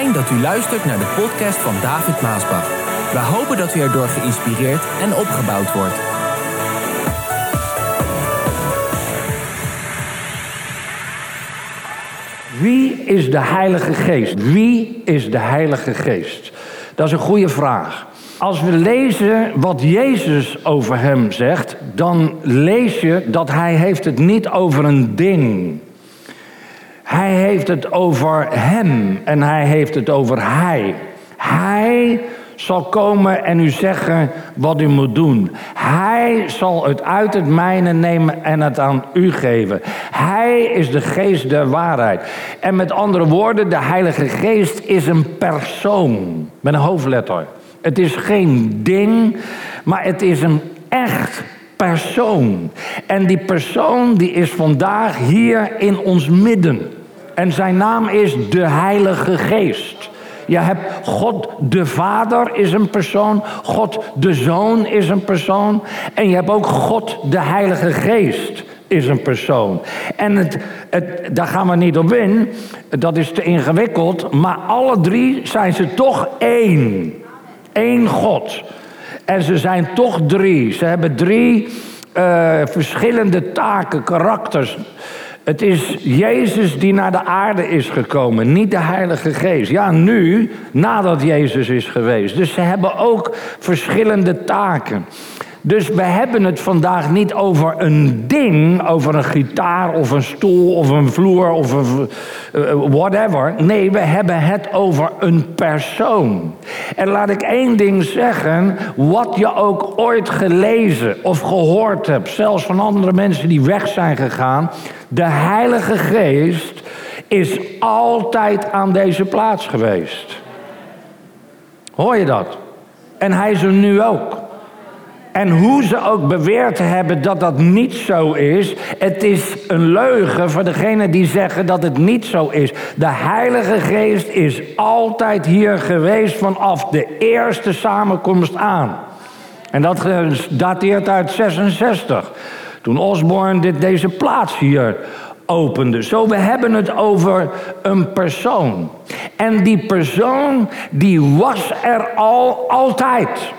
Dat u luistert naar de podcast van David Maasbach. We hopen dat u erdoor geïnspireerd en opgebouwd wordt. Wie is de Heilige Geest? Wie is de Heilige Geest? Dat is een goede vraag. Als we lezen wat Jezus over hem zegt, dan lees je dat hij heeft het niet over een ding. Hij heeft het over hem en hij heeft het over hij. Hij zal komen en u zeggen wat u moet doen. Hij zal het uit het mijne nemen en het aan u geven. Hij is de geest der waarheid. En met andere woorden, de Heilige Geest is een persoon met een hoofdletter. Het is geen ding, maar het is een echt persoon. En die persoon die is vandaag hier in ons midden. En zijn naam is de Heilige Geest. Je hebt God de Vader is een persoon, God de Zoon is een persoon en je hebt ook God de Heilige Geest is een persoon. En het, daar gaan we niet op in, dat is te ingewikkeld, maar alle drie zijn ze toch één. Eén God. En ze zijn toch drie. Ze hebben drie uh, verschillende taken, karakters. Het is Jezus die naar de aarde is gekomen, niet de Heilige Geest. Ja, nu, nadat Jezus is geweest. Dus ze hebben ook verschillende taken. Dus we hebben het vandaag niet over een ding, over een gitaar of een stoel of een vloer of een uh, whatever. Nee, we hebben het over een persoon. En laat ik één ding zeggen, wat je ook ooit gelezen of gehoord hebt, zelfs van andere mensen die weg zijn gegaan, de Heilige Geest is altijd aan deze plaats geweest. Hoor je dat? En hij is er nu ook. En hoe ze ook beweerd hebben dat dat niet zo is, het is een leugen voor degenen die zeggen dat het niet zo is. De Heilige Geest is altijd hier geweest vanaf de eerste samenkomst aan. En dat dateert uit 66. Toen Osborne dit, deze plaats hier opende. Zo, we hebben het over een persoon. En die persoon, die was er al altijd.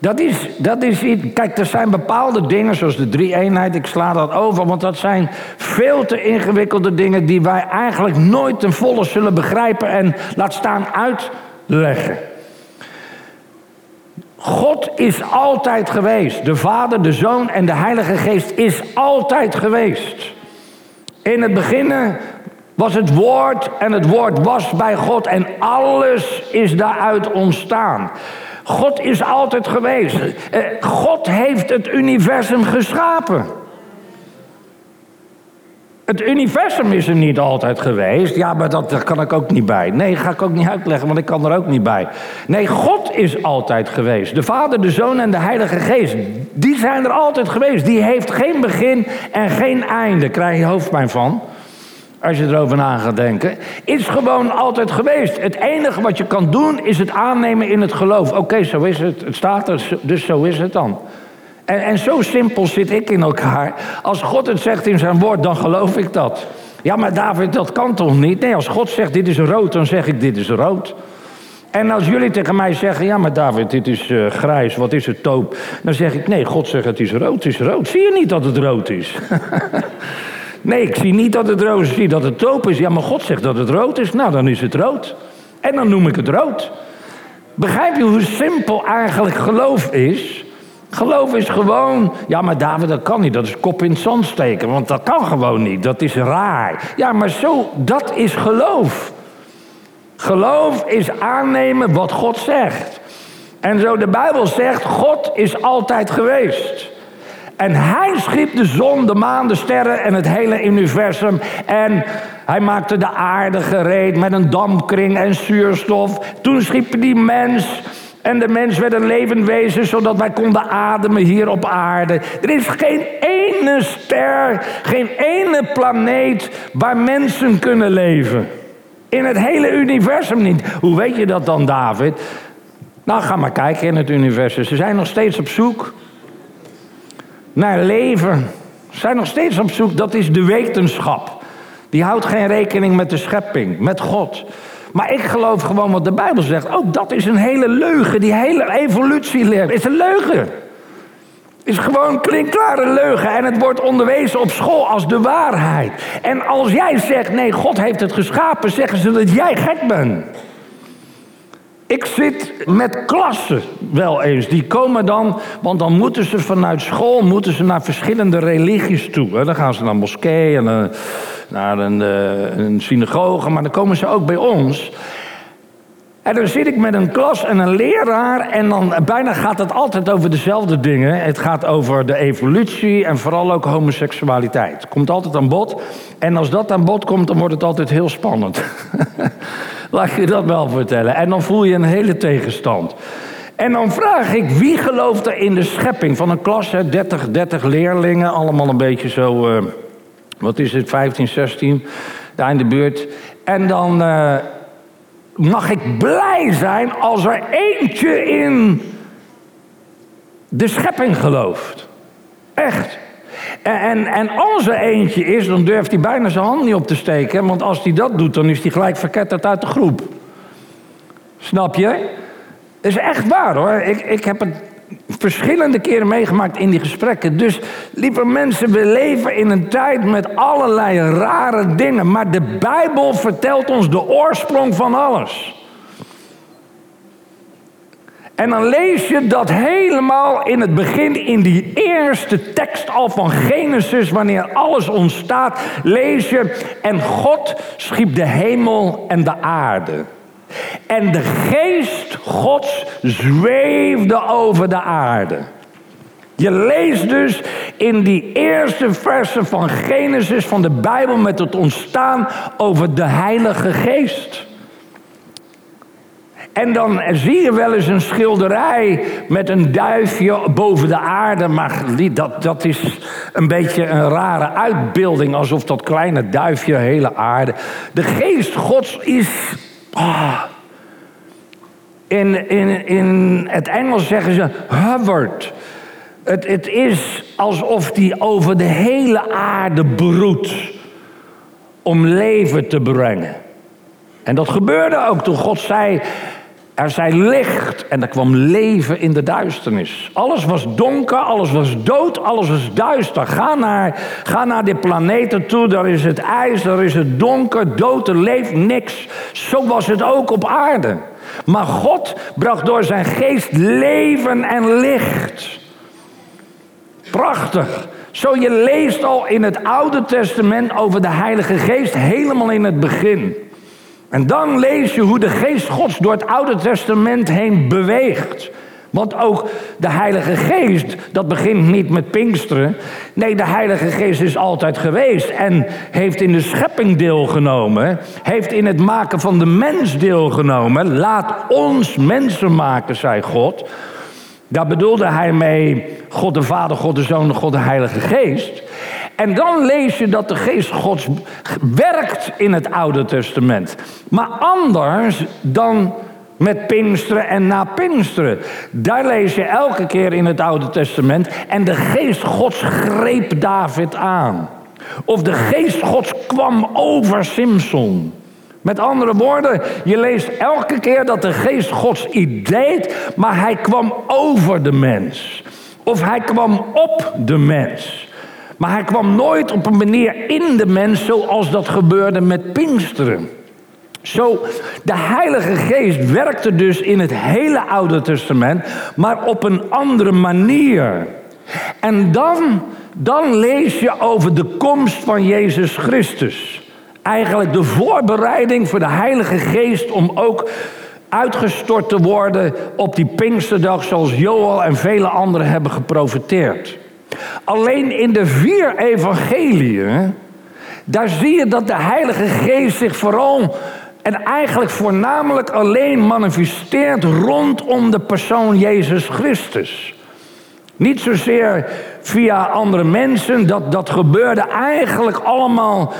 Dat is, dat is iets. Kijk, er zijn bepaalde dingen, zoals de drie-eenheid, ik sla dat over, want dat zijn veel te ingewikkelde dingen die wij eigenlijk nooit ten volle zullen begrijpen en laat staan uitleggen. God is altijd geweest. De Vader, de Zoon en de Heilige Geest is altijd geweest. In het begin was het woord en het woord was bij God en alles is daaruit ontstaan. God is altijd geweest. Eh, God heeft het universum geschapen. Het universum is er niet altijd geweest. Ja, maar dat, kan ik ook niet bij. Nee, ga ik ook niet uitleggen, want ik kan er ook niet bij. Nee, God is altijd geweest. De Vader, de Zoon en de Heilige Geest. Die zijn er altijd geweest. Die heeft geen begin en geen einde. Krijg je hoofdpijn van als je erover na gaat denken, is gewoon altijd geweest. Het enige wat je kan doen is het aannemen in het geloof. Oké, zo is het. Het staat er, dus zo is het dan. En, en zo simpel zit ik in elkaar. Als God het zegt in zijn woord, dan geloof ik dat. Ja, maar David, dat kan toch niet? Nee, als God zegt dit is rood, dan zeg ik dit is rood. En als jullie tegen mij zeggen, ja maar David, dit is uh, grijs, wat is het toop? Dan zeg ik, nee, God zegt het is rood, het is rood. Zie je niet dat het rood is? Nee, ik zie niet dat het rood is, zie dat het toop is. Ja, maar God zegt dat het rood is. Nou, dan is het rood. En dan noem ik het rood. Begrijp je hoe simpel eigenlijk geloof is? Geloof is gewoon, ja maar David, dat kan niet. Dat is kop in het zand steken, want dat kan gewoon niet. Dat is raar. Ja, maar zo, dat is geloof. Geloof is aannemen wat God zegt. En zo de Bijbel zegt, God is altijd geweest. En hij schiep de zon, de maan, de sterren en het hele universum. En hij maakte de aarde gereed met een dampkring en zuurstof. Toen schiep die mens. En de mens werd een levend wezen, zodat wij konden ademen hier op aarde. Er is geen ene ster, geen ene planeet waar mensen kunnen leven. In het hele universum niet. Hoe weet je dat dan, David? Nou, ga maar kijken in het universum. Ze zijn nog steeds op zoek naar leven. Zijn nog steeds op zoek, dat is de wetenschap. Die houdt geen rekening met de schepping, met God. Maar ik geloof gewoon wat de Bijbel zegt. Ook dat is een hele leugen. Die hele evolutieleer is een leugen. Is gewoon klinkklare leugen. En het wordt onderwezen op school als de waarheid. En als jij zegt, nee, God heeft het geschapen, zeggen ze dat jij gek bent. Ik zit met klassen wel eens. Die komen dan, want dan moeten ze vanuit school moeten ze naar verschillende religies toe. Dan gaan ze naar moskee en eh, naar een, eh, een synagoge, maar dan komen ze ook bij ons. Dan zit ik met een klas en een leraar en dan bijna gaat het altijd over dezelfde dingen. Het gaat over de evolutie en vooral ook homoseksualiteit. Komt altijd aan bod. En als dat aan bod komt, dan wordt het altijd heel spannend. Laat je dat wel vertellen. En dan voel je een hele tegenstand. En dan vraag ik, wie gelooft er in de schepping van een klas? Hè, 30, 30 leerlingen, allemaal een beetje zo, uh, wat is het, 15, 16, daar in de buurt. En dan uh, mag ik blij zijn als er eentje in de schepping gelooft. Echt. En, en als er eentje is, dan durft hij bijna zijn hand niet op te steken. Want als hij dat doet, dan is hij gelijk verketterd uit de groep. Snap je? Is echt waar hoor. Ik, ik heb het verschillende keren meegemaakt in die gesprekken. Dus lieve mensen, we leven in een tijd met allerlei rare dingen. Maar de Bijbel vertelt ons de oorsprong van alles. En dan lees je dat helemaal in het begin, in die eerste tekst al van Genesis, wanneer alles ontstaat, lees je, en God schiep de hemel en de aarde. En de geest Gods zweefde over de aarde. Je leest dus in die eerste versen van Genesis van de Bijbel met het ontstaan over de Heilige Geest. En dan zie je wel eens een schilderij met een duifje boven de aarde. Maar dat, dat is een beetje een rare uitbeelding. Alsof dat kleine duifje hele aarde. De geest gods is... Ah, in, in, in het Engels zeggen ze hovered. Het, het is alsof die over de hele aarde broedt. Om leven te brengen. En dat gebeurde ook toen God zei: er zij licht en er kwam leven in de duisternis. Alles was donker, alles was dood, alles was duister. Ga naar, ga naar die planeten toe, daar is het ijs, daar is het donker, dood, er leeft niks. Zo was het ook op aarde. Maar God bracht door zijn geest leven en licht. Prachtig. Zo je leest al in het Oude Testament over de Heilige Geest helemaal in het begin. En dan lees je hoe de geest Gods door het Oude Testament heen beweegt. Want ook de Heilige Geest, dat begint niet met Pinksteren. Nee, de Heilige Geest is altijd geweest en heeft in de schepping deelgenomen. Heeft in het maken van de mens deelgenomen. Laat ons mensen maken, zei God. Daar bedoelde hij mee God de Vader, God de Zoon, God de Heilige Geest. En dan lees je dat de geest Gods werkt in het Oude Testament. Maar anders dan met Pinksteren en na Pinksteren. Daar lees je elke keer in het Oude Testament. En de geest Gods greep David aan. Of de geest Gods kwam over Simson. Met andere woorden, je leest elke keer dat de geest Gods iets deed, maar hij kwam over de mens. Of hij kwam op de mens. Maar hij kwam nooit op een manier in de mens zoals dat gebeurde met Pinksteren. Zo, de Heilige Geest werkte dus in het hele Oude Testament, maar op een andere manier. En dan, dan lees je over de komst van Jezus Christus. Eigenlijk de voorbereiding voor de Heilige Geest om ook uitgestort te worden op die Pinksterdag, zoals Joel en vele anderen hebben geprofiteerd. Alleen in de vier evangeliën, daar zie je dat de Heilige Geest zich vooral en eigenlijk voornamelijk alleen manifesteert rondom de persoon Jezus Christus. Niet zozeer via andere mensen, dat, dat gebeurde eigenlijk allemaal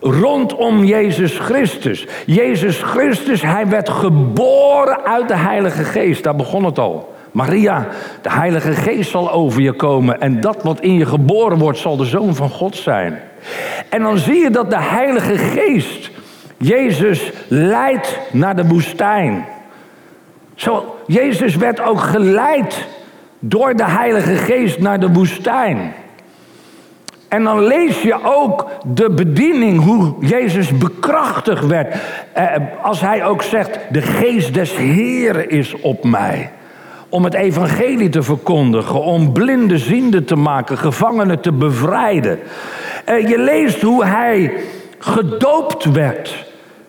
rondom Jezus Christus. Jezus Christus, hij werd geboren uit de Heilige Geest, daar begon het al. Maria, de Heilige Geest zal over je komen en dat wat in je geboren wordt zal de Zoon van God zijn. En dan zie je dat de Heilige Geest Jezus leidt naar de woestijn. Zo, Jezus werd ook geleid door de Heilige Geest naar de woestijn. En dan lees je ook de bediening, hoe Jezus bekrachtigd werd. Eh, als hij ook zegt, de geest des Heren is op mij. Om het evangelie te verkondigen, om blinde ziende te maken, gevangenen te bevrijden. Eh, je leest hoe hij gedoopt werd.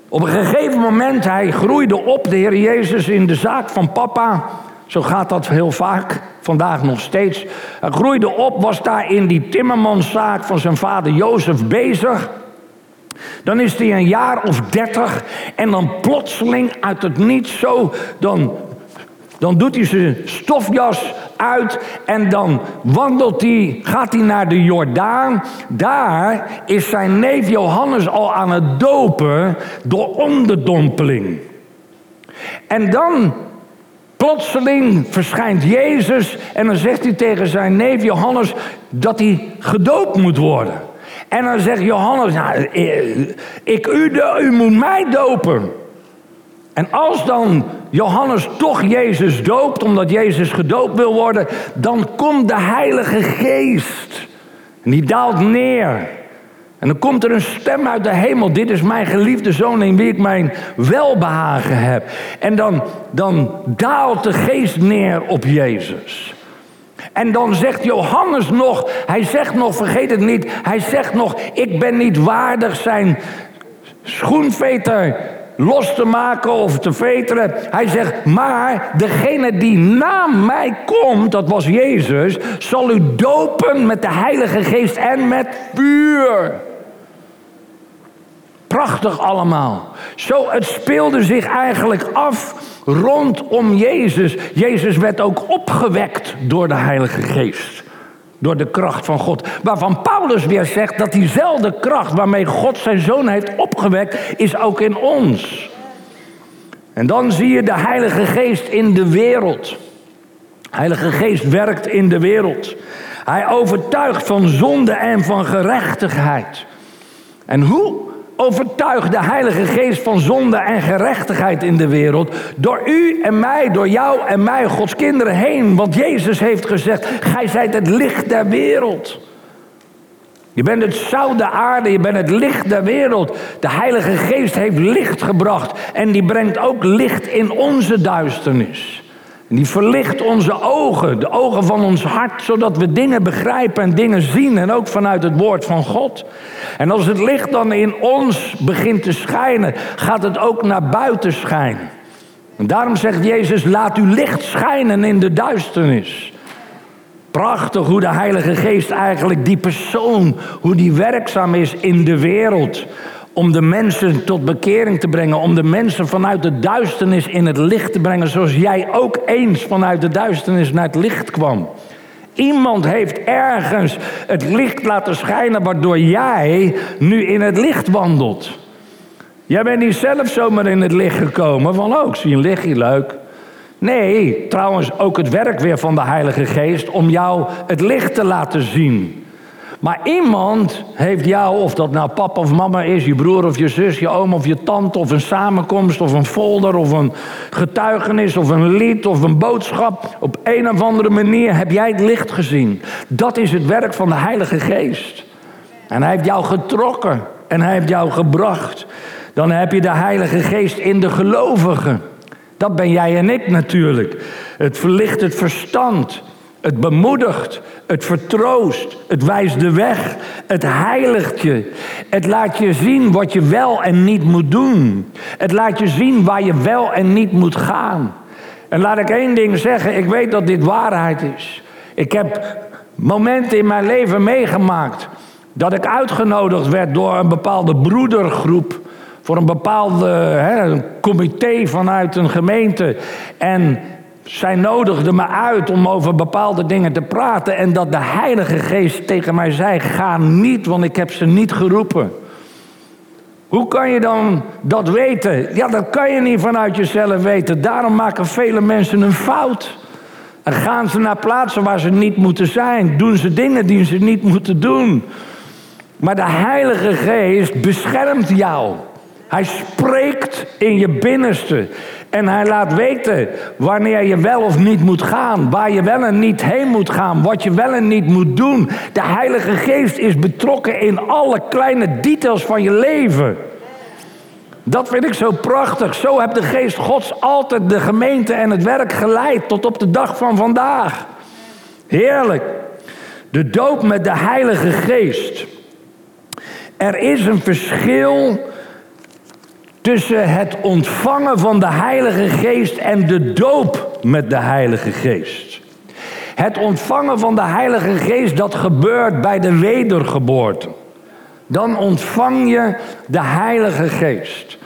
Op een gegeven moment, hij groeide op, de Heer Jezus, in de zaak van papa. Zo gaat dat heel vaak, vandaag nog steeds. Hij groeide op, was daar in die timmermanszaak van zijn vader Jozef bezig. Dan is hij een jaar of dertig en dan plotseling uit het niets zo, dan, dan doet hij zijn stofjas uit en dan wandelt hij, gaat hij naar de Jordaan. Daar is zijn neef Johannes al aan het dopen door onderdompeling. En dan Plotseling verschijnt Jezus en dan zegt hij tegen zijn neef Johannes dat hij gedoopt moet worden. En dan zegt Johannes, nou, eh, ik, u, u moet mij dopen. En als dan Johannes toch Jezus doopt, omdat Jezus gedoopt wil worden, dan komt de Heilige Geest. En die daalt neer. En dan komt er een stem uit de hemel. Dit is mijn geliefde zoon in wie ik mijn welbehagen heb. En dan, dan daalt de geest neer op Jezus. En dan zegt Johannes nog, hij zegt nog, vergeet het niet, hij zegt nog, ik ben niet waardig zijn schoenveter los te maken of te veteren. Hij zegt, maar degene die na mij komt, dat was Jezus, zal u dopen met de Heilige Geest en met vuur. Prachtig allemaal. Zo, het speelde zich eigenlijk af rondom Jezus. Jezus werd ook opgewekt door de Heilige Geest. Door de kracht van God. Waarvan Paulus weer zegt dat diezelfde kracht waarmee God zijn zoon heeft opgewekt, is ook in ons. En dan zie je de Heilige Geest in de wereld. Heilige Geest werkt in de wereld. Hij overtuigt van zonde en van gerechtigheid. En hoe overtuigt de Heilige Geest van zonde en gerechtigheid in de wereld. Door u en mij, door jou en mij, Gods kinderen heen. Want Jezus heeft gezegd, gij zijt het licht der wereld. Je bent het zout der aarde, je bent het licht der wereld. De Heilige Geest heeft licht gebracht en die brengt ook licht in onze duisternis. Die verlicht onze ogen, de ogen van ons hart, zodat we dingen begrijpen en dingen zien. En ook vanuit het woord van God. En als het licht dan in ons begint te schijnen, gaat het ook naar buiten schijnen. En daarom zegt Jezus, laat uw licht schijnen in de duisternis. Prachtig hoe de Heilige Geest eigenlijk die persoon, hoe die werkzaam is in de wereld om de mensen tot bekering te brengen, om de mensen vanuit de duisternis in het licht te brengen, zoals jij ook eens vanuit de duisternis naar het licht kwam. Iemand heeft ergens het licht laten schijnen, waardoor jij nu in het licht wandelt. Jij bent niet zelf zomaar in het licht gekomen van, oh, ik zie een lichtje, leuk. Nee, trouwens ook het werk weer van de Heilige Geest om jou het licht te laten zien. Maar iemand heeft jou, of dat nou papa of mama is, je broer of je zus, je oom of je tante, of een samenkomst, of een folder, of een getuigenis, of een lied, of een boodschap. Op een of andere manier heb jij het licht gezien. Dat is het werk van de Heilige Geest. En hij heeft jou getrokken en hij heeft jou gebracht. Dan heb je de Heilige Geest in de gelovigen. Dat ben jij en ik natuurlijk. Het verlicht het verstand. Het bemoedigt, het vertroost, het wijst de weg, het heiligt je. Het laat je zien wat je wel en niet moet doen. Het laat je zien waar je wel en niet moet gaan. En laat ik één ding zeggen, ik weet dat dit waarheid is. Ik heb momenten in mijn leven meegemaakt dat ik uitgenodigd werd door een bepaalde broedergroep voor een bepaalde hè, comité vanuit een gemeente. En zij nodigde me uit om over bepaalde dingen te praten. En dat de Heilige Geest tegen mij zei: Ga niet, want ik heb ze niet geroepen. Hoe kan je dan dat weten? Ja, dat kan je niet vanuit jezelf weten. Daarom maken vele mensen een fout. En gaan ze naar plaatsen waar ze niet moeten zijn. Doen ze dingen die ze niet moeten doen. Maar de Heilige Geest beschermt jou. Hij spreekt in je binnenste. En hij laat weten wanneer je wel of niet moet gaan. Waar je wel en niet heen moet gaan. Wat je wel en niet moet doen. De Heilige Geest is betrokken in alle kleine details van je leven. Dat vind ik zo prachtig. Zo heeft de Geest Gods altijd de gemeente en het werk geleid tot op de dag van vandaag. Heerlijk. De doop met de Heilige Geest. Er is een verschil tussen het ontvangen van de Heilige Geest en de doop met de Heilige Geest. Het ontvangen van de Heilige Geest, dat gebeurt bij de wedergeboorte. Dan ontvang je de Heilige Geest.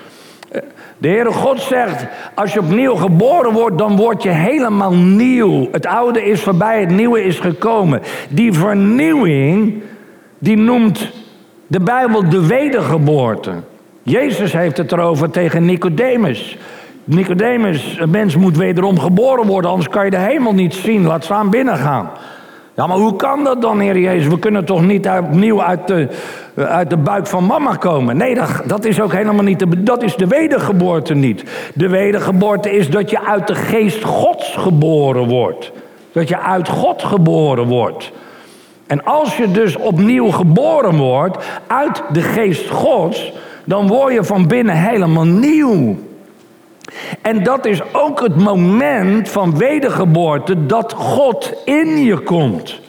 De Heere God zegt, als je opnieuw geboren wordt, dan word je helemaal nieuw. Het oude is voorbij, het nieuwe is gekomen. Die vernieuwing, die noemt de Bijbel de wedergeboorte. Jezus heeft het erover tegen Nicodemus. Nicodemus, een mens moet wederom geboren worden, anders kan je de hemel niet zien. Laat staan binnengaan. Ja, maar hoe kan dat dan, Heer Jezus? We kunnen toch niet opnieuw uit de, uit de buik van mama komen? Nee, dat, dat is ook helemaal niet. De, dat is de wedergeboorte niet. De wedergeboorte is dat je uit de geest Gods geboren wordt. Dat je uit God geboren wordt. En als je dus opnieuw geboren wordt uit de geest Gods, dan word je van binnen helemaal nieuw. En dat is ook het moment van wedergeboorte dat God in je komt.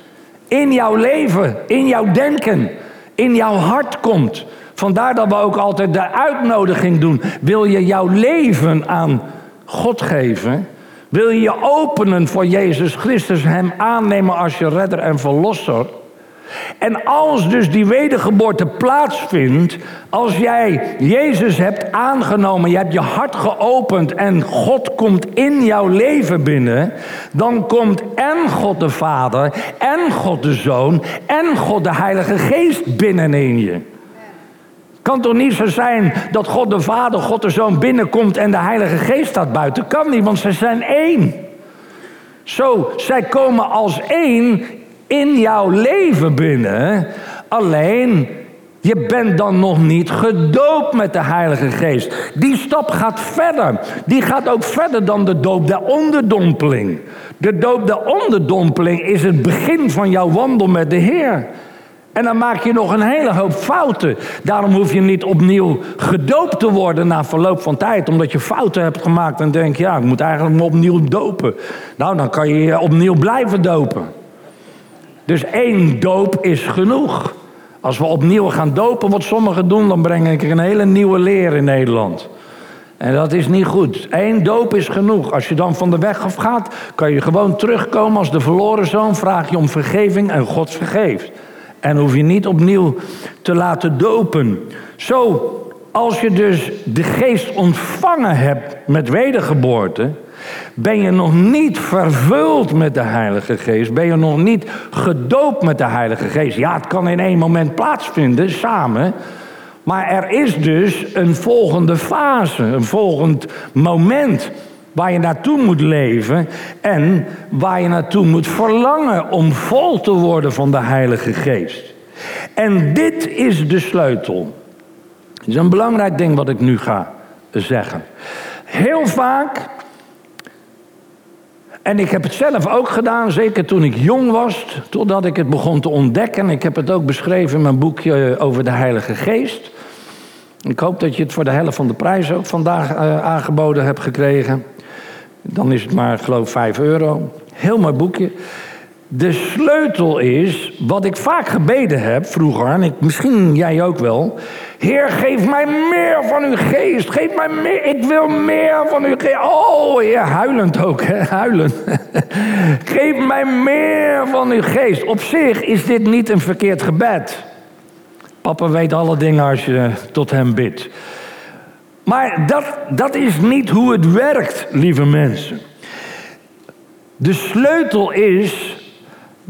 In jouw leven, in jouw denken, in jouw hart komt. Vandaar dat we ook altijd de uitnodiging doen. Wil je jouw leven aan God geven? Wil je je openen voor Jezus Christus, Hem aannemen als je redder en verlosser? En als dus die wedergeboorte plaatsvindt, als jij Jezus hebt aangenomen, je hebt je hart geopend en God komt in jouw leven binnen, dan komt en God de Vader en God de Zoon en God de Heilige Geest binnen in je. Kan toch niet zo zijn dat God de Vader, God de Zoon binnenkomt en de Heilige Geest staat buiten? Kan niet, want ze zijn één. Zo, zij komen als één in jouw leven binnen. Alleen, je bent dan nog niet gedoopt met de Heilige Geest. Die stap gaat verder. Die gaat ook verder dan de doop der onderdompeling. De doop der onderdompeling is het begin van jouw wandel met de Heer. En dan maak je nog een hele hoop fouten. Daarom hoef je niet opnieuw gedoopt te worden na verloop van tijd. Omdat je fouten hebt gemaakt en denk, ja, ik moet eigenlijk opnieuw dopen. Nou, dan kan je je opnieuw blijven dopen. Dus één doop is genoeg. Als we opnieuw gaan dopen, wat sommigen doen, dan breng ik een hele nieuwe leer in Nederland. En dat is niet goed. Eén doop is genoeg. Als je dan van de weg af gaat, kan je gewoon terugkomen als de verloren zoon. Vraag je om vergeving en God vergeeft. En hoef je niet opnieuw te laten dopen. Zo, als je dus de geest ontvangen hebt met wedergeboorte, ben je nog niet vervuld met de Heilige Geest? Ben je nog niet gedoopt met de Heilige Geest? Ja, het kan in één moment plaatsvinden, samen. Maar er is dus een volgende fase, een volgend moment waar je naartoe moet leven en waar je naartoe moet verlangen om vol te worden van de Heilige Geest. En dit is de sleutel. Het is een belangrijk ding wat ik nu ga zeggen. Heel vaak en ik heb het zelf ook gedaan, zeker toen ik jong was, totdat ik het begon te ontdekken. Ik heb het ook beschreven in mijn boekje over de Heilige Geest. Ik hoop dat je het voor de helft van de prijs ook vandaag uh, aangeboden hebt gekregen. Dan is het maar, geloof 5 euro. Heel mooi boekje. De sleutel is, wat ik vaak gebeden heb vroeger, en ik, misschien jij ook wel. Heer, geef mij meer van uw geest. Geef mij meer. Ik wil meer van uw geest. Oh, Heer, huilend ook, hè? huilend. geef mij meer van uw geest. Op zich is dit niet een verkeerd gebed. Papa weet alle dingen als je tot hem bidt. Maar dat, dat is niet hoe het werkt, lieve mensen. De sleutel is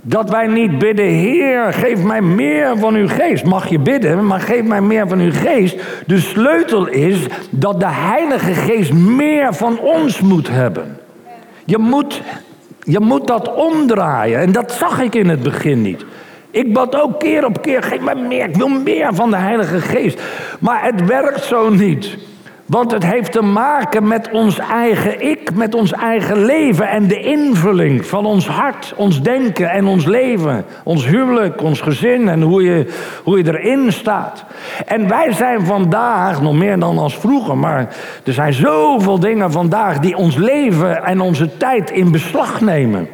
dat wij niet bidden, Heer, geef mij meer van uw geest. Mag je bidden, maar geef mij meer van uw geest. De sleutel is dat de Heilige Geest meer van ons moet hebben. Je moet, je moet dat omdraaien. En dat zag ik in het begin niet. Ik bad ook keer op keer, geef mij meer, ik wil meer van de Heilige Geest. Maar het werkt zo niet. Want het heeft te maken met ons eigen ik, met ons eigen leven en de invulling van ons hart, ons denken en ons leven. Ons huwelijk, ons gezin en hoe je, hoe je erin staat. En wij zijn vandaag, nog meer dan als vroeger, maar er zijn zoveel dingen vandaag die ons leven en onze tijd in beslag nemen.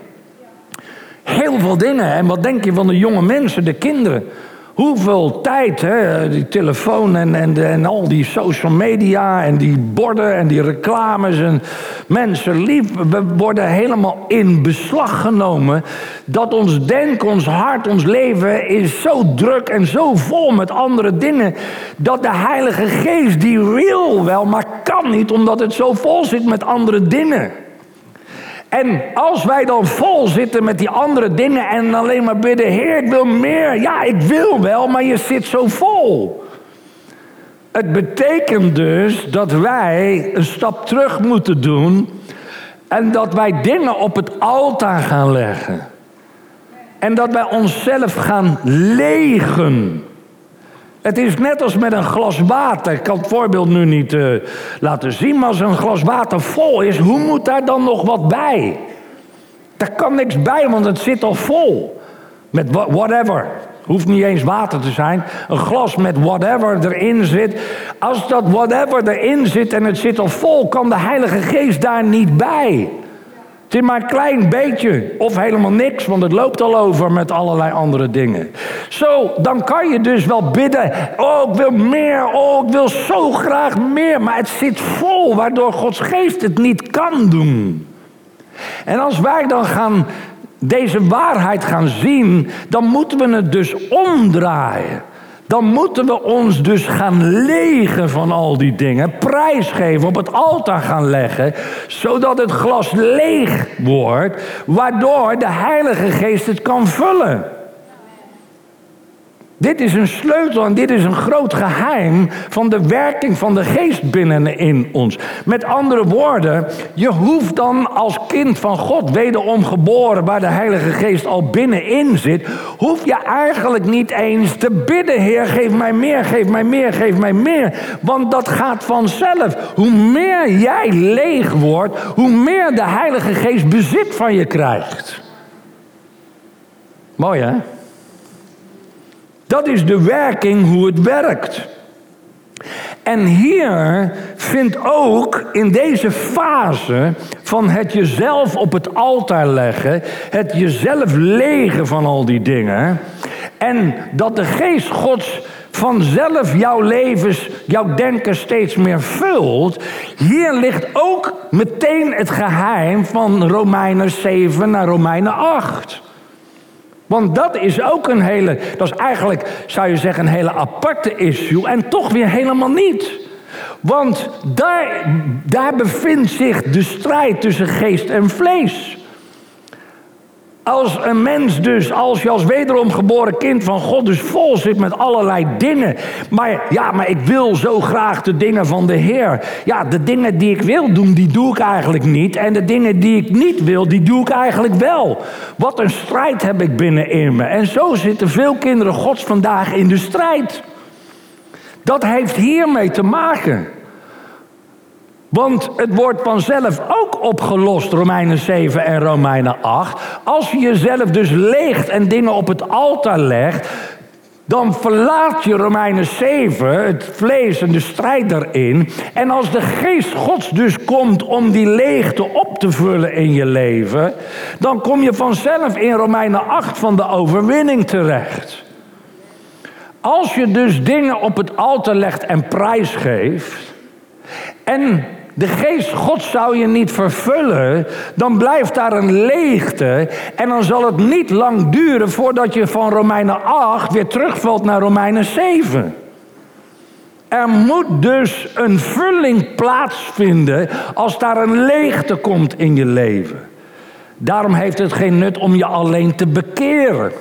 Heel veel dingen. En wat denk je van de jonge mensen, de kinderen? Hoeveel tijd, hè? die telefoon en, en, en al die social media en die borden en die reclames. En mensen lief, we worden helemaal in beslag genomen. Dat ons denken, ons hart, ons leven is zo druk en zo vol met andere dingen. Dat de Heilige Geest die wil wel, maar kan niet omdat het zo vol zit met andere dingen. En als wij dan vol zitten met die andere dingen en alleen maar bidden, Heer, ik wil meer. Ja, ik wil wel, maar je zit zo vol. Het betekent dus dat wij een stap terug moeten doen en dat wij dingen op het altaar gaan leggen. En dat wij onszelf gaan legen. Het is net als met een glas water. Ik kan het voorbeeld nu niet uh, laten zien, maar als een glas water vol is, hoe moet daar dan nog wat bij? Daar kan niks bij, want het zit al vol. Met whatever. Hoeft niet eens water te zijn. Een glas met whatever erin zit. Als dat whatever erin zit en het zit al vol, kan de Heilige Geest daar niet bij. Het is maar een klein beetje of helemaal niks, want het loopt al over met allerlei andere dingen. Zo, dan kan je dus wel bidden. Oh, ik wil meer. Oh, ik wil zo graag meer. Maar het zit vol, waardoor Gods geest het niet kan doen. En als wij dan gaan deze waarheid gaan zien, dan moeten we het dus omdraaien dan moeten we ons dus gaan legen van al die dingen, prijsgeven, op het altaar gaan leggen, zodat het glas leeg wordt, waardoor de Heilige Geest het kan vullen. Dit is een sleutel en dit is een groot geheim van de werking van de geest binnenin ons. Met andere woorden, je hoeft dan als kind van God, wederom geboren, waar de Heilige Geest al binnenin zit, hoef je eigenlijk niet eens te bidden, Heer, geef mij meer, geef mij meer, geef mij meer. Want dat gaat vanzelf. Hoe meer jij leeg wordt, hoe meer de Heilige Geest bezit van je krijgt. Mooi hè? Dat is de werking hoe het werkt. En hier vindt ook in deze fase van het jezelf op het altaar leggen, het jezelf legen van al die dingen, en dat de geest Gods vanzelf jouw levens, jouw denken steeds meer vult. Hier ligt ook meteen het geheim van Romeinen 7 naar Romeinen 8. Want dat is ook een hele, dat is eigenlijk, zou je zeggen, een hele aparte issue. En toch weer helemaal niet. Want daar, daar bevindt zich de strijd tussen geest en vlees. Als een mens dus, als je als wederom geboren kind van God dus vol zit met allerlei dingen. Maar ja, maar ik wil zo graag de dingen van de Heer. Ja, de dingen die ik wil doen, die doe ik eigenlijk niet. En de dingen die ik niet wil, die doe ik eigenlijk wel. Wat een strijd heb ik binnenin me. En zo zitten veel kinderen Gods vandaag in de strijd. Dat heeft hiermee te maken. Want het wordt vanzelf ook opgelost, Romeinen 7 en Romeinen 8. Als je jezelf dus leegt en dingen op het altaar legt, dan verlaat je Romeinen 7, het vlees en de strijd daarin. En als de geest Gods dus komt om die leegte op te vullen in je leven, dan kom je vanzelf in Romeinen 8 van de overwinning terecht. Als je dus dingen op het altaar legt en prijsgeeft, en de geest God zou je niet vervullen, dan blijft daar een leegte. En dan zal het niet lang duren voordat je van Romeinen 8 weer terugvalt naar Romeinen 7. Er moet dus een vulling plaatsvinden als daar een leegte komt in je leven. Daarom heeft het geen nut om je alleen te bekeren.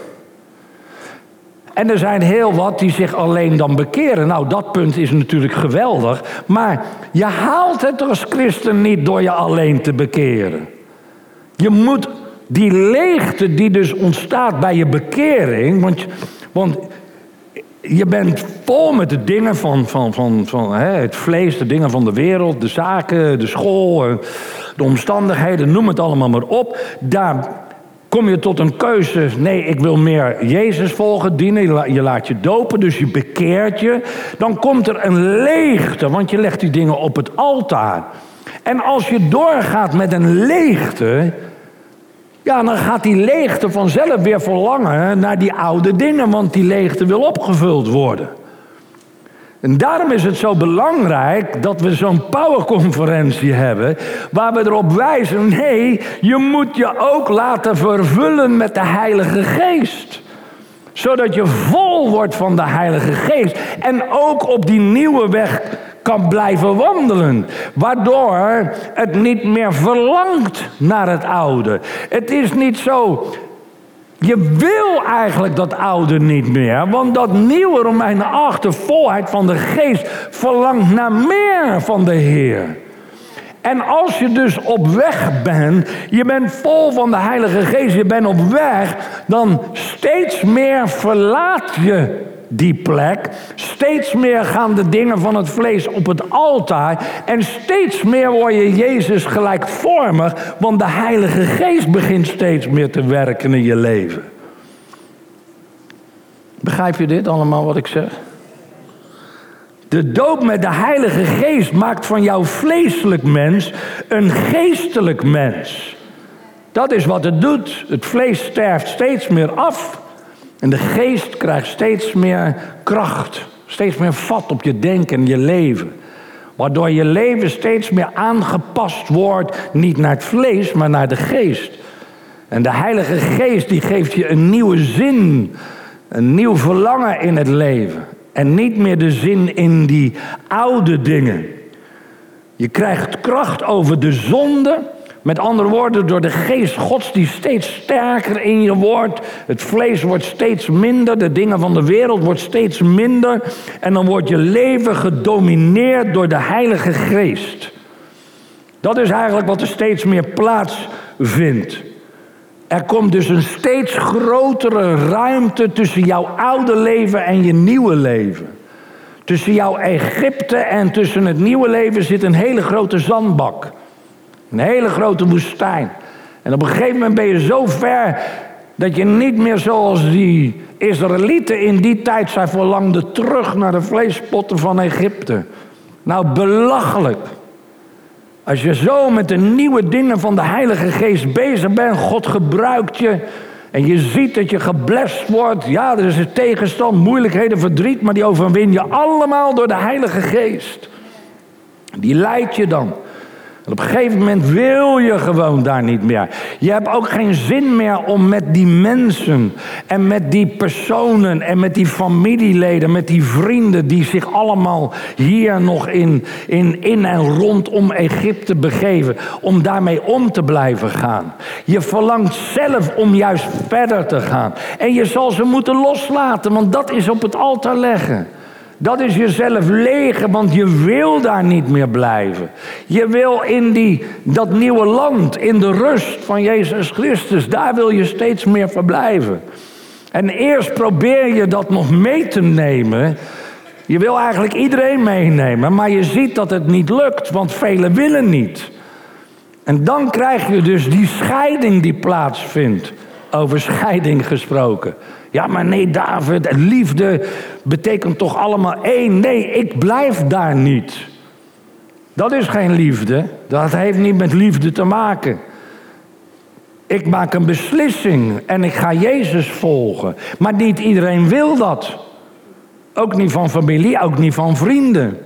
En er zijn heel wat die zich alleen dan bekeren. Nou, dat punt is natuurlijk geweldig. Maar je haalt het als christen niet door je alleen te bekeren. Je moet die leegte die dus ontstaat bij je bekering. Want, want Je bent vol met de dingen van, van, van, van hè, het vlees, de dingen van de wereld, de zaken, de school, de omstandigheden, noem het allemaal maar op. Daar kom je tot een keuze. Nee, ik wil meer Jezus volgen, dienen. Je laat je dopen, dus je bekeert je. Dan komt er een leegte, want je legt die dingen op het altaar. En als je doorgaat met een leegte, ja, dan gaat die leegte vanzelf weer verlangen naar die oude dingen, want die leegte wil opgevuld worden. En daarom is het zo belangrijk dat we zo'n powerconferentie hebben, waar we erop wijzen, nee, je moet je ook laten vervullen met de Heilige Geest. Zodat je vol wordt van de Heilige Geest en ook op die nieuwe weg kan blijven wandelen. Waardoor het niet meer verlangt naar het oude. Het is niet zo. Je wil eigenlijk dat oude niet meer, want dat nieuwe Romeinen 8, de volheid van de geest, verlangt naar meer van de Heer. En als je dus op weg bent, je bent vol van de Heilige Geest, je bent op weg, dan steeds meer verlaat je die plek. Steeds meer gaan de dingen van het vlees op het altaar. En steeds meer word je Jezus gelijkvormig. Want de Heilige Geest begint steeds meer te werken in je leven. Begrijp je dit allemaal wat ik zeg? De doop met de Heilige Geest maakt van jouw vleeselijk mens een geestelijk mens. Dat is wat het doet. Het vlees sterft steeds meer af. En de geest krijgt steeds meer kracht, steeds meer vat op je denken en je leven. Waardoor je leven steeds meer aangepast wordt, niet naar het vlees, maar naar de geest. En de Heilige Geest die geeft je een nieuwe zin, een nieuw verlangen in het leven. En niet meer de zin in die oude dingen. Je krijgt kracht over de zonde met andere woorden, door de geest Gods die steeds sterker in je wordt. Het vlees wordt steeds minder, de dingen van de wereld wordt steeds minder. En dan wordt je leven gedomineerd door de Heilige Geest. Dat is eigenlijk wat er steeds meer plaats vindt. Er komt dus een steeds grotere ruimte tussen jouw oude leven en je nieuwe leven. Tussen jouw Egypte en tussen het nieuwe leven zit een hele grote zandbak. Een hele grote woestijn. En op een gegeven moment ben je zo ver dat je niet meer zoals die Israëlieten in die tijd zijn verlangden terug naar de vleespotten van Egypte. Nou, belachelijk. Als je zo met de nieuwe dingen van de Heilige Geest bezig bent, God gebruikt je. En je ziet dat je geblest wordt. Ja, er is een tegenstand, moeilijkheden, verdriet, maar die overwin je allemaal door de Heilige Geest. Die leidt je dan op een gegeven moment wil je gewoon daar niet meer. Je hebt ook geen zin meer om met die mensen en met die personen en met die familieleden, met die vrienden die zich allemaal hier nog in, in, en rondom Egypte begeven, om daarmee om te blijven gaan. Je verlangt zelf om juist verder te gaan. En je zal ze moeten loslaten, want dat is op het altaar leggen. Dat is jezelf legen, want je wil daar niet meer blijven. Je wil in die, dat nieuwe land, in de rust van Jezus Christus, daar wil je steeds meer verblijven. En eerst probeer je dat nog mee te nemen. Je wil eigenlijk iedereen meenemen, maar je ziet dat het niet lukt, want velen willen niet. En dan krijg je dus die scheiding die plaatsvindt. Over scheiding gesproken. Ja, maar nee, David, liefde betekent toch allemaal één. Nee, ik blijf daar niet. Dat is geen liefde. Dat heeft niet met liefde te maken. Ik maak een beslissing en ik ga Jezus volgen. Maar niet iedereen wil dat. Ook niet van familie, ook niet van vrienden.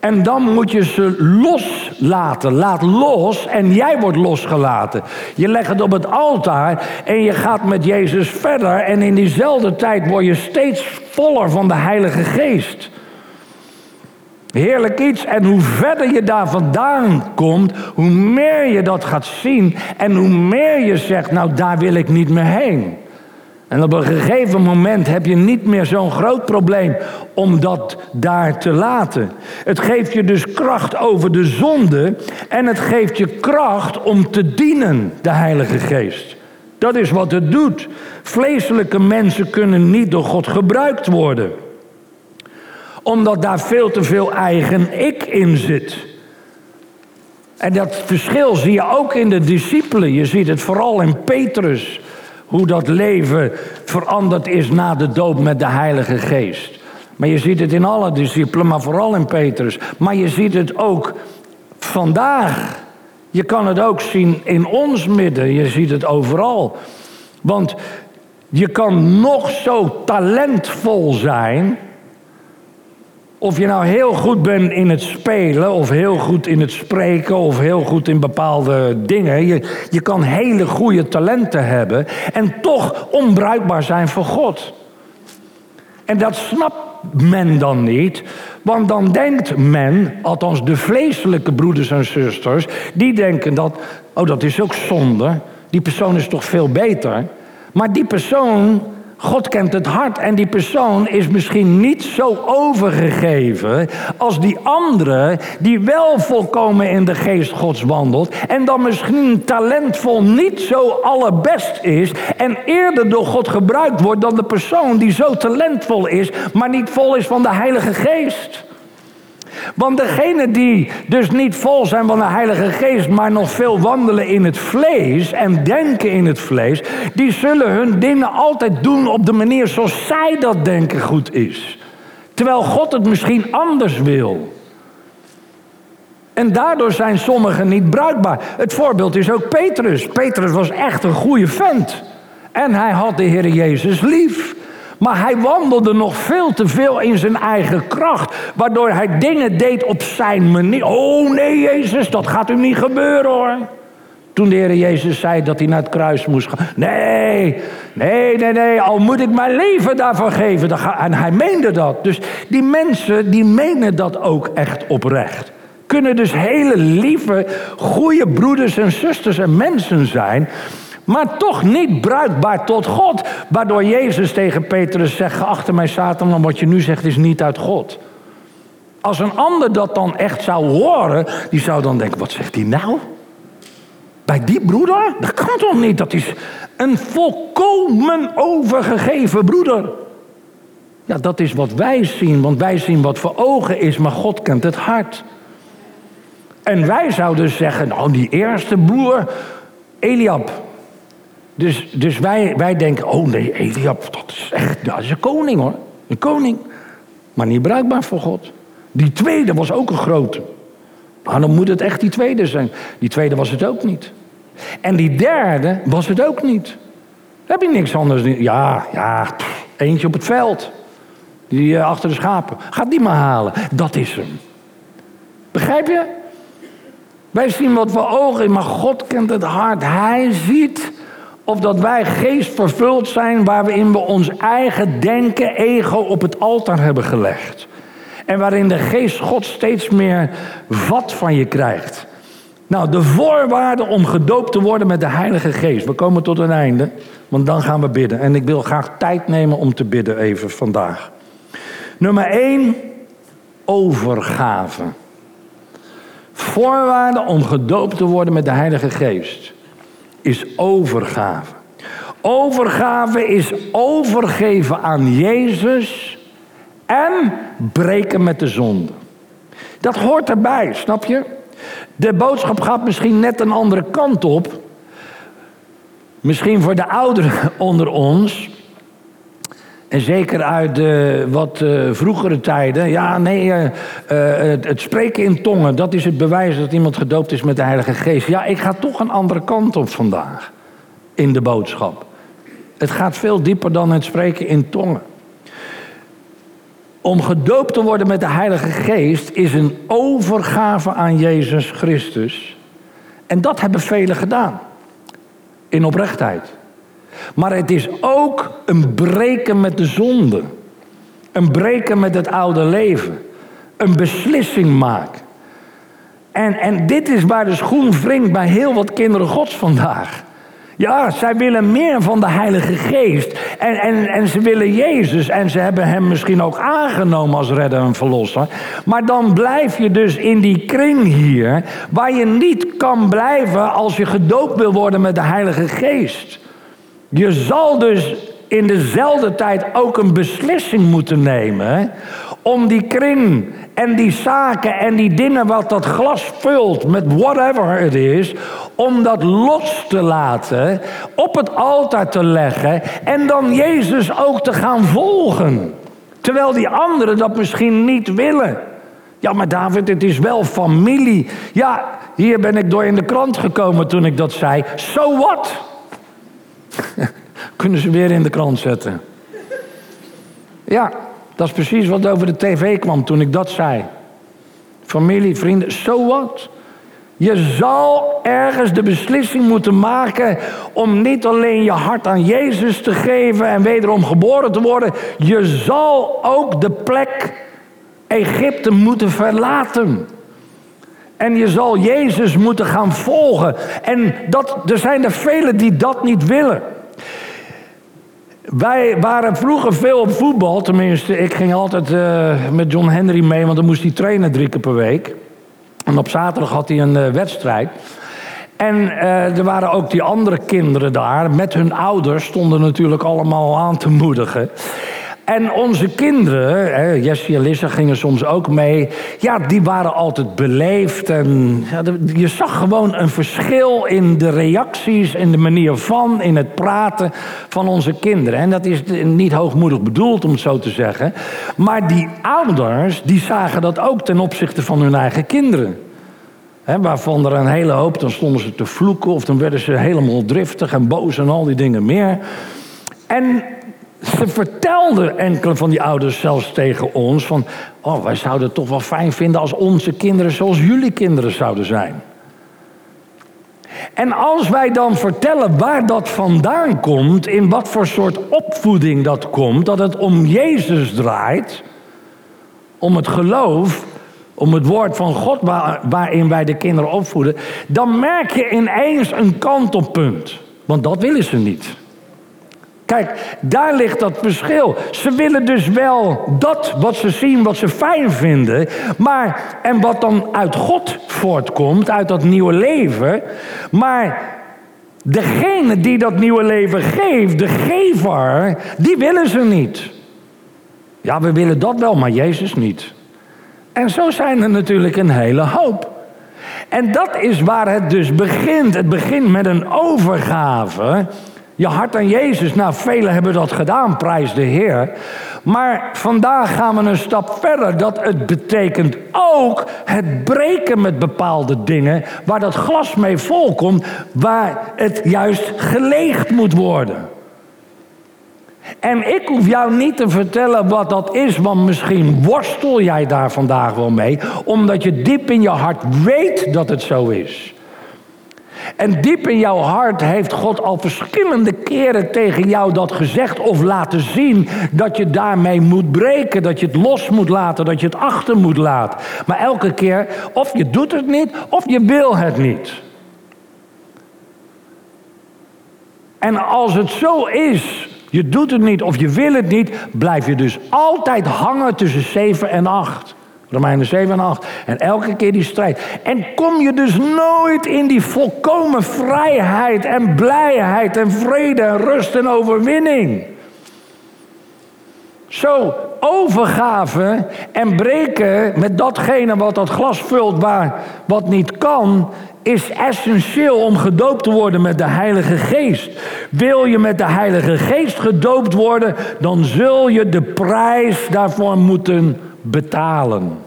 En dan moet je ze loslaten. Laat los en jij wordt losgelaten. Je legt het op het altaar en je gaat met Jezus verder. En in diezelfde tijd word je steeds voller van de Heilige Geest. Heerlijk iets. En hoe verder je daar vandaan komt, hoe meer je dat gaat zien. En hoe meer je zegt, nou daar wil ik niet meer heen. En op een gegeven moment heb je niet meer zo'n groot probleem om dat daar te laten. Het geeft je dus kracht over de zonde en het geeft je kracht om te dienen, de Heilige Geest. Dat is wat het doet. Vleeselijke mensen kunnen niet door God gebruikt worden. Omdat daar veel te veel eigen ik in zit. En dat verschil zie je ook in de discipelen. Je ziet het vooral in Petrus. Hoe dat leven veranderd is na de doop met de Heilige Geest. Maar je ziet het in alle discipelen, maar vooral in Petrus. Maar je ziet het ook vandaag. Je kan het ook zien in ons midden. Je ziet het overal. Want je kan nog zo talentvol zijn. Of je nou heel goed bent in het spelen, of heel goed in het spreken, of heel goed in bepaalde dingen. Je, je kan hele goede talenten hebben en toch onbruikbaar zijn voor God. En dat snapt men dan niet, want dan denkt men, althans de vleeselijke broeders en zusters, die denken dat, oh dat is ook zonde, die persoon is toch veel beter. Maar die persoon God kent het hart en die persoon is misschien niet zo overgegeven als die andere die wel volkomen in de geest Gods wandelt en dan misschien talentvol niet zo allerbest is en eerder door God gebruikt wordt dan de persoon die zo talentvol is, maar niet vol is van de Heilige Geest. Want degenen die dus niet vol zijn van de Heilige Geest, maar nog veel wandelen in het vlees en denken in het vlees, die zullen hun dingen altijd doen op de manier zoals zij dat denken goed is. Terwijl God het misschien anders wil. En daardoor zijn sommigen niet bruikbaar. Het voorbeeld is ook Petrus. Petrus was echt een goede vent. En hij had de Heer Jezus lief. Maar hij wandelde nog veel te veel in zijn eigen kracht. Waardoor hij dingen deed op zijn manier. Oh nee, Jezus, dat gaat u niet gebeuren hoor. Toen de Heer Jezus zei dat hij naar het kruis moest gaan. Nee, nee, nee, nee, al moet ik mijn leven daarvan geven. En hij meende dat. Dus die mensen, die menen dat ook echt oprecht. Kunnen dus hele lieve, goede broeders en zusters en mensen zijn maar toch niet bruikbaar tot God. Waardoor Jezus tegen Petrus zegt: Geachte mij, Satan, want wat je nu zegt is niet uit God. Als een ander dat dan echt zou horen, die zou dan denken: Wat zegt hij nou? Bij die broeder? Dat kan toch niet? Dat is een volkomen overgegeven broeder. Ja, dat is wat wij zien, want wij zien wat voor ogen is, maar God kent het hart. En wij zouden zeggen, nou die eerste broer, Eliab, dus, dus wij, wij denken, oh nee, Eliab, dat is echt, dat is een koning hoor. Een koning. Maar niet bruikbaar voor God. Die tweede was ook een grote. Maar dan moet het echt die tweede zijn. Die tweede was het ook niet. En die derde was het ook niet. Heb je niks anders. Ja, ja, eentje op het veld. Die uh, achter de schapen. Gaat die maar halen. Dat is hem. Begrijp je? Wij zien wat voor ogen, maar God kent het hart. Hij ziet of dat wij geest vervuld zijn waarin we ons eigen denken, ego op het altaar hebben gelegd. En waarin de geest God steeds meer vat van je krijgt. Nou, de voorwaarde om gedoopt te worden met de Heilige Geest. We komen tot een einde, want dan gaan we bidden. En ik wil graag tijd nemen om te bidden even vandaag. Nummer 1, overgave. Voorwaarde om gedoopt te worden met de Heilige Geest is overgave. Overgave is overgeven aan Jezus en breken met de zonde. Dat hoort erbij, snap je? De boodschap gaat misschien net een andere kant op. Misschien voor de ouderen onder ons. En zeker uit de wat uh, vroegere tijden. Ja, nee, uh, uh, het, het, spreken in tongen, dat is het bewijs dat iemand gedoopt is met de Heilige Geest. Ja, ik ga toch een andere kant op vandaag in de boodschap. Het gaat veel dieper dan het spreken in tongen. Om gedoopt te worden met de Heilige Geest is een overgave aan Jezus Christus. En dat hebben velen gedaan. In oprechtheid. Maar het is ook een breken met de zonde. Een breken met het oude leven. Een beslissing maken. En, en dit is waar de schoen wringt bij heel wat kinderen gods vandaag. Ja, zij willen meer van de Heilige Geest. En, en, en ze willen Jezus. En ze hebben hem misschien ook aangenomen als redder en verlosser. Maar dan blijf je dus in die kring hier. Waar je niet kan blijven als je gedoopt wil worden met de Heilige Geest. Je zal dus in dezelfde tijd ook een beslissing moeten nemen om die kring en die zaken en die dingen wat dat glas vult met whatever het is, om dat los te laten, op het altaar te leggen en dan Jezus ook te gaan volgen. Terwijl die anderen dat misschien niet willen. Ja, maar David, het is wel familie. Ja, hier ben ik door in de krant gekomen toen ik dat zei. So what? Kunnen ze weer in de krant zetten. Ja, dat is precies wat over de tv kwam toen ik dat zei. Familie, vrienden, so what? Je zal ergens de beslissing moeten maken om niet alleen je hart aan Jezus te geven en wederom geboren te worden. Je zal ook de plek Egypte moeten verlaten. En je zal Jezus moeten gaan volgen. En dat, er zijn er velen die dat niet willen. Wij waren vroeger veel op voetbal. Tenminste, ik ging altijd uh, met John Henry mee, want dan moest hij trainen drie keer per week. En op zaterdag had hij een uh, wedstrijd. En uh, er waren ook die andere kinderen daar. Met hun ouders stonden natuurlijk allemaal aan te moedigen. En onze kinderen, Jessie en Lissa gingen soms ook mee. Ja, die waren altijd beleefd. En ja, je zag gewoon een verschil in de reacties, in de manier van, in het praten van onze kinderen. En dat is niet hoogmoedig bedoeld om het zo te zeggen. Maar die ouders, die zagen dat ook ten opzichte van hun eigen kinderen. Waarvan er een hele hoop, dan stonden ze te vloeken of dan werden ze helemaal driftig en boos en al die dingen meer. En ze vertelden enkele van die ouders zelfs tegen ons van, oh, wij zouden het toch wel fijn vinden als onze kinderen zoals jullie kinderen zouden zijn. En als wij dan vertellen waar dat vandaan komt, in wat voor soort opvoeding dat komt, dat het om Jezus draait, om het geloof, om het woord van God waarin wij de kinderen opvoeden, dan merk je ineens een kantelpunt. Want dat willen ze niet. Kijk, daar ligt dat verschil. Ze willen dus wel dat wat ze zien, wat ze fijn vinden. Maar, en wat dan uit God voortkomt, uit dat nieuwe leven. Maar degene die dat nieuwe leven geeft, de gever, die willen ze niet. Ja, we willen dat wel, maar Jezus niet. En zo zijn er natuurlijk een hele hoop. En dat is waar het dus begint. Het begint met een overgave je hart aan Jezus. Nou, velen hebben dat gedaan, prijs de Heer. Maar vandaag gaan we een stap verder. Dat het betekent ook het breken met bepaalde dingen. Waar dat glas mee volkomt, waar het juist geleegd moet worden. En ik hoef jou niet te vertellen wat dat is, want misschien worstel jij daar vandaag wel mee, omdat je diep in je hart weet dat het zo is. En diep in jouw hart heeft God al verschillende keren tegen jou dat gezegd of laten zien dat je daarmee moet breken, dat je het los moet laten, dat je het achter moet laten. Maar elke keer, of je doet het niet, of je wil het niet. En als het zo is, je doet het niet of je wil het niet, blijf je dus altijd hangen tussen 7 en 8. Romeinen 7 en 8. En elke keer die strijd. En kom je dus nooit in die volkomen vrijheid en blijheid en vrede en rust en overwinning. Zo, overgave en breken met datgene wat dat glas vult, wat niet kan, is essentieel om gedoopt te worden met de Heilige Geest. Wil je met de Heilige Geest gedoopt worden, dan zul je de prijs daarvoor moeten betalen.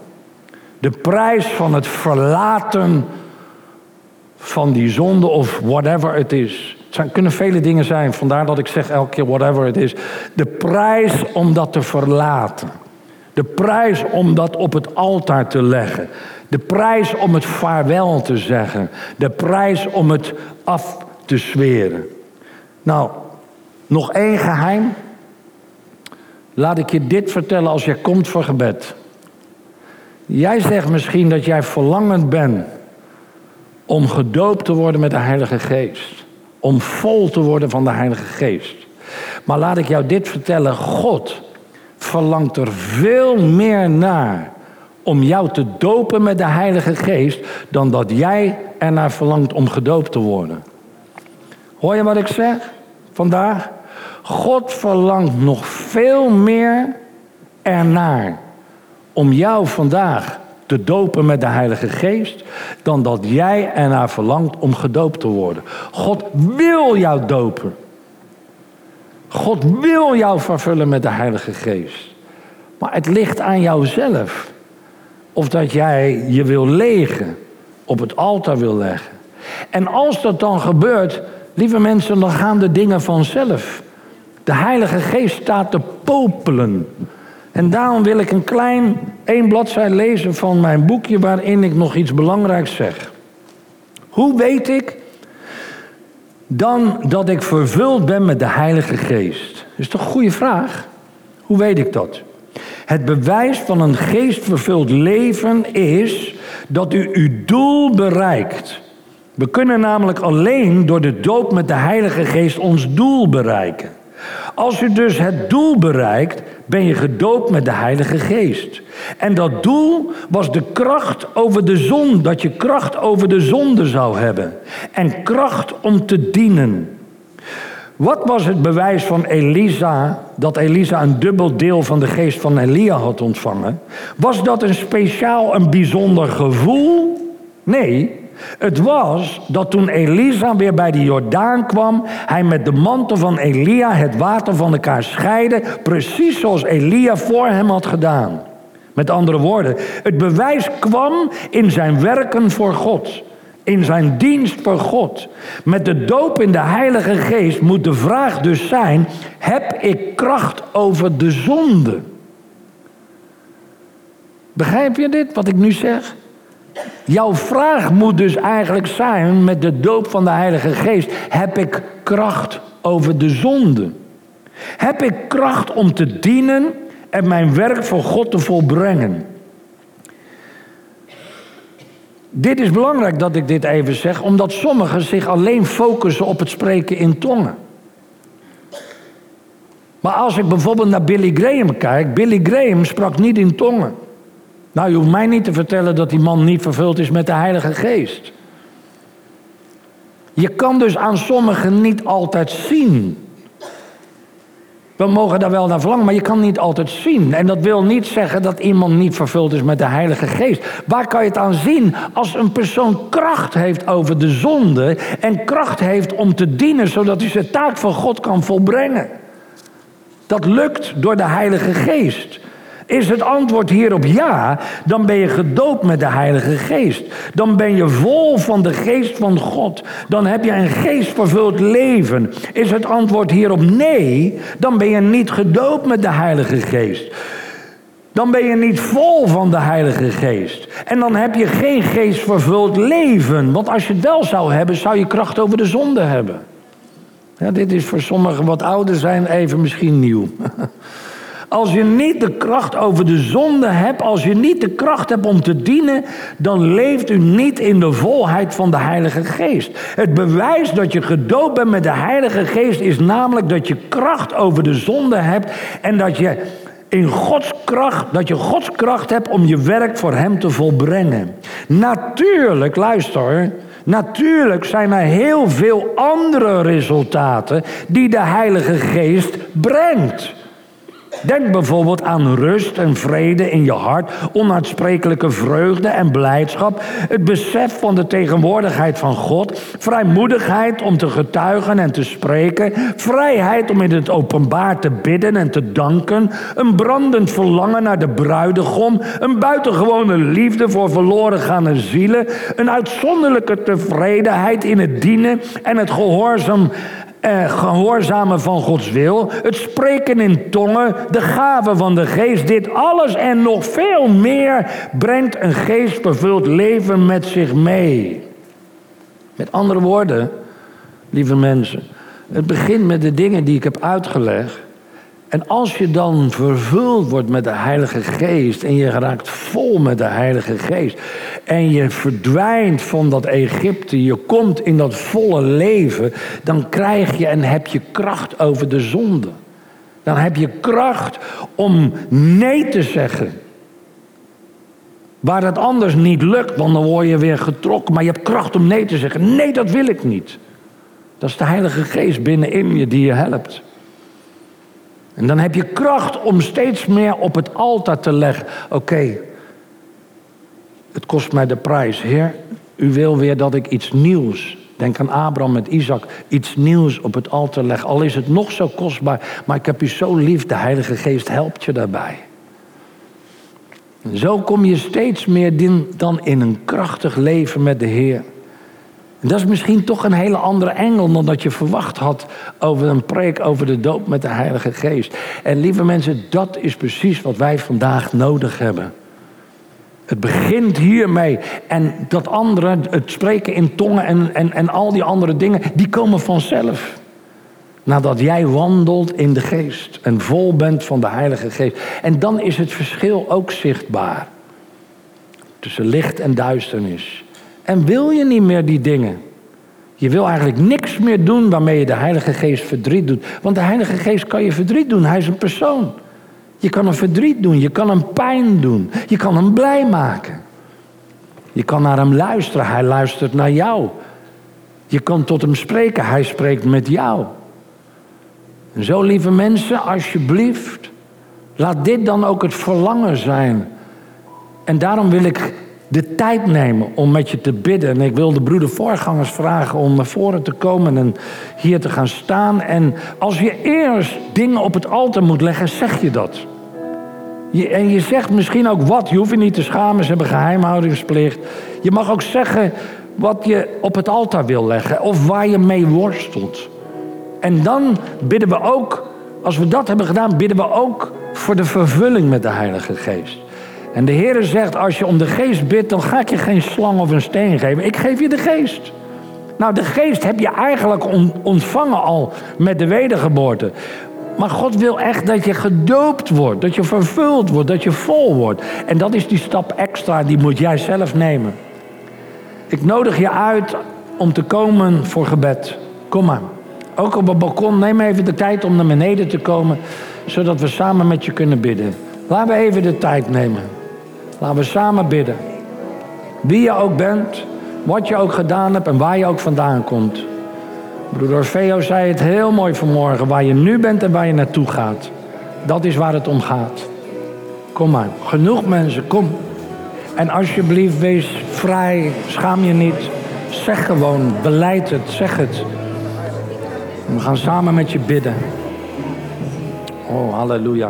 De prijs van het verlaten van die zonde of whatever het is. Het kunnen vele dingen zijn, vandaar dat ik zeg elke keer whatever het is. De prijs om dat te verlaten. De prijs om dat op het altaar te leggen. De prijs om het vaarwel te zeggen. De prijs om het af te zweren. Nou, nog één geheim. Laat ik je dit vertellen als je komt voor gebed. Jij zegt misschien dat jij verlangend bent om gedoopt te worden met de Heilige Geest. Om vol te worden van de Heilige Geest. Maar laat ik jou dit vertellen. God verlangt er veel meer naar om jou te dopen met de Heilige Geest dan dat jij ernaar verlangt om gedoopt te worden. Hoor je wat ik zeg vandaag? God verlangt nog veel meer ernaar om jou vandaag te dopen met de Heilige Geest, dan dat jij ernaar verlangt om gedoopt te worden. God wil jou dopen. God wil jou vervullen met de Heilige Geest. Maar het ligt aan jouzelf. Of dat jij je wil legen, op het altaar wil leggen. En als dat dan gebeurt, lieve mensen, dan gaan de dingen vanzelf. De Heilige Geest staat te popelen. En daarom wil ik een klein één bladzij lezen van mijn boekje waarin ik nog iets belangrijks zeg. Hoe weet ik dan dat ik vervuld ben met de Heilige Geest? Dat is toch een goede vraag? Hoe weet ik dat? Het bewijs van een geestvervuld leven is dat u uw doel bereikt. We kunnen namelijk alleen door de doop met de Heilige Geest ons doel bereiken. Als u dus het doel bereikt, ben je gedoopt met de Heilige Geest. En dat doel was de kracht over de zon, dat je kracht over de zonde zou hebben. En kracht om te dienen. Wat was het bewijs van Elisa dat Elisa een dubbel deel van de geest van Elia had ontvangen? Was dat een speciaal, een bijzonder gevoel? Nee, het was dat toen Elisa weer bij de Jordaan kwam, hij met de mantel van Elia het water van elkaar scheidde, precies zoals Elia voor hem had gedaan. Met andere woorden, het bewijs kwam in zijn werken voor God. In zijn dienst voor God. Met de doop in de Heilige Geest moet de vraag dus zijn: heb ik kracht over de zonde? Begrijp je dit, wat ik nu zeg? Jouw vraag moet dus eigenlijk zijn met de doop van de Heilige Geest: heb ik kracht over de zonde? Heb ik kracht om te dienen en mijn werk voor God te volbrengen? Dit is belangrijk dat ik dit even zeg, omdat sommigen zich alleen focussen op het spreken in tongen. Maar als ik bijvoorbeeld naar Billy Graham kijk, Billy Graham sprak niet in tongen. Nou, je hoeft mij niet te vertellen dat die man niet vervuld is met de Heilige Geest. Je kan dus aan sommigen niet altijd zien. We mogen daar wel naar verlangen, maar je kan niet altijd zien. En dat wil niet zeggen dat iemand niet vervuld is met de Heilige Geest. Waar kan je het aan zien? Als een persoon kracht heeft over de zonde en kracht heeft om te dienen, zodat hij zijn taak van God kan volbrengen. Dat lukt door de Heilige Geest. Is het antwoord hierop ja, dan ben je gedoopt met de Heilige Geest. Dan ben je vol van de Geest van God. Dan heb je een geestvervuld leven. Is het antwoord hierop nee, dan ben je niet gedoopt met de Heilige Geest. Dan ben je niet vol van de Heilige Geest. En dan heb je geen geestvervuld leven. Want als je het wel zou hebben, zou je kracht over de zonde hebben. Ja, dit is voor sommigen wat ouder zijn even misschien nieuw. Als je niet de kracht over de zonde hebt, als je niet de kracht hebt om te dienen, dan leeft u niet in de volheid van de Heilige Geest. Het bewijs dat je gedoopt bent met de Heilige Geest is namelijk dat je kracht over de zonde hebt en dat je in Gods kracht, dat je Gods kracht hebt om je werk voor Hem te volbrengen. Natuurlijk, luister. Natuurlijk zijn er heel veel andere resultaten die de Heilige Geest brengt. Denk bijvoorbeeld aan rust en vrede in je hart, onuitsprekelijke vreugde en blijdschap, het besef van de tegenwoordigheid van God, vrijmoedigheid om te getuigen en te spreken, vrijheid om in het openbaar te bidden en te danken, een brandend verlangen naar de bruidegom, een buitengewone liefde voor verloren gaande zielen, een uitzonderlijke tevredenheid in het dienen en het gehoorzaam eh, gehoorzamen van Gods wil, het spreken in tongen, de gaven van de geest, dit alles en nog veel meer brengt een geestvervuld leven met zich mee. Met andere woorden, lieve mensen, het begint met de dingen die ik heb uitgelegd. En als je dan vervuld wordt met de Heilige Geest en je raakt vol met de Heilige Geest en je verdwijnt van dat Egypte, je komt in dat volle leven, dan krijg je en heb je kracht over de zonde. Dan heb je kracht om nee te zeggen. Waar het anders niet lukt, want dan word je weer getrokken. Maar je hebt kracht om nee te zeggen. Nee, dat wil ik niet. Dat is de Heilige Geest binnenin je die je helpt. En dan heb je kracht om steeds meer op het altaar te leggen. Oké, het kost mij de prijs. Heer, u wil weer dat ik iets nieuws, denk aan Abraham met Isaac, iets nieuws op het altaar leg. Al is het nog zo kostbaar, maar ik heb u zo lief, de Heilige Geest helpt je daarbij. Zo kom je steeds meer dan in een krachtig leven met de Heer. Dat is misschien toch een hele andere engel dan dat je verwacht had over een preek over de doop met de Heilige Geest. En lieve mensen, dat is precies wat wij vandaag nodig hebben. Het begint hiermee. En dat andere, het spreken in tongen en, en, en al die andere dingen, die komen vanzelf. Nadat jij wandelt in de geest en vol bent van de Heilige Geest. En dan is het verschil ook zichtbaar. Tussen licht en duisternis. En wil je niet meer die dingen? Je wil eigenlijk niks meer doen waarmee je de Heilige Geest verdriet doet. Want de Heilige Geest kan je verdriet doen. Hij is een persoon. Je kan hem verdriet doen. Je kan hem pijn doen. Je kan hem blij maken. Je kan naar hem luisteren. Hij luistert naar jou. Je kan tot hem spreken. Hij spreekt met jou. En zo, lieve mensen, alsjeblieft, laat dit dan ook het verlangen zijn. En daarom wil ik de tijd nemen om met je te bidden. En ik wil de broeder voorgangers vragen om naar voren te komen en hier te gaan staan. En als je eerst dingen op het altaar moet leggen, zeg je dat. Je, en je zegt misschien ook wat. Je hoeft je niet te schamen, ze hebben geheimhoudingsplicht. Je mag ook zeggen wat je op het altaar wil leggen of waar je mee worstelt. En dan bidden we ook, als we dat hebben gedaan, bidden we ook voor de vervulling met de Heilige Geest. En de Heer zegt, als je om de geest bidt, dan ga ik je geen slang of een steen geven. Ik geef je de geest. Nou, de geest heb je eigenlijk ontvangen al met de wedergeboorte. Maar God wil echt dat je gedoopt wordt, dat je vervuld wordt, dat je vol wordt. En dat is die stap extra, die moet jij zelf nemen. Ik nodig je uit om te komen voor gebed. Kom maar. Ook op het balkon, neem even de tijd om naar beneden te komen, zodat we samen met je kunnen bidden. Laten we even de tijd nemen. Laten we samen bidden. Wie je ook bent, wat je ook gedaan hebt en waar je ook vandaan komt. Broeder Veo zei het heel mooi vanmorgen. Waar je nu bent en waar je naartoe gaat. Dat is waar het om gaat. Kom maar. Genoeg mensen, kom. En alsjeblieft, wees vrij. Schaam je niet. Zeg gewoon, beleid het, zeg het. we gaan samen met je bidden. Oh, halleluja.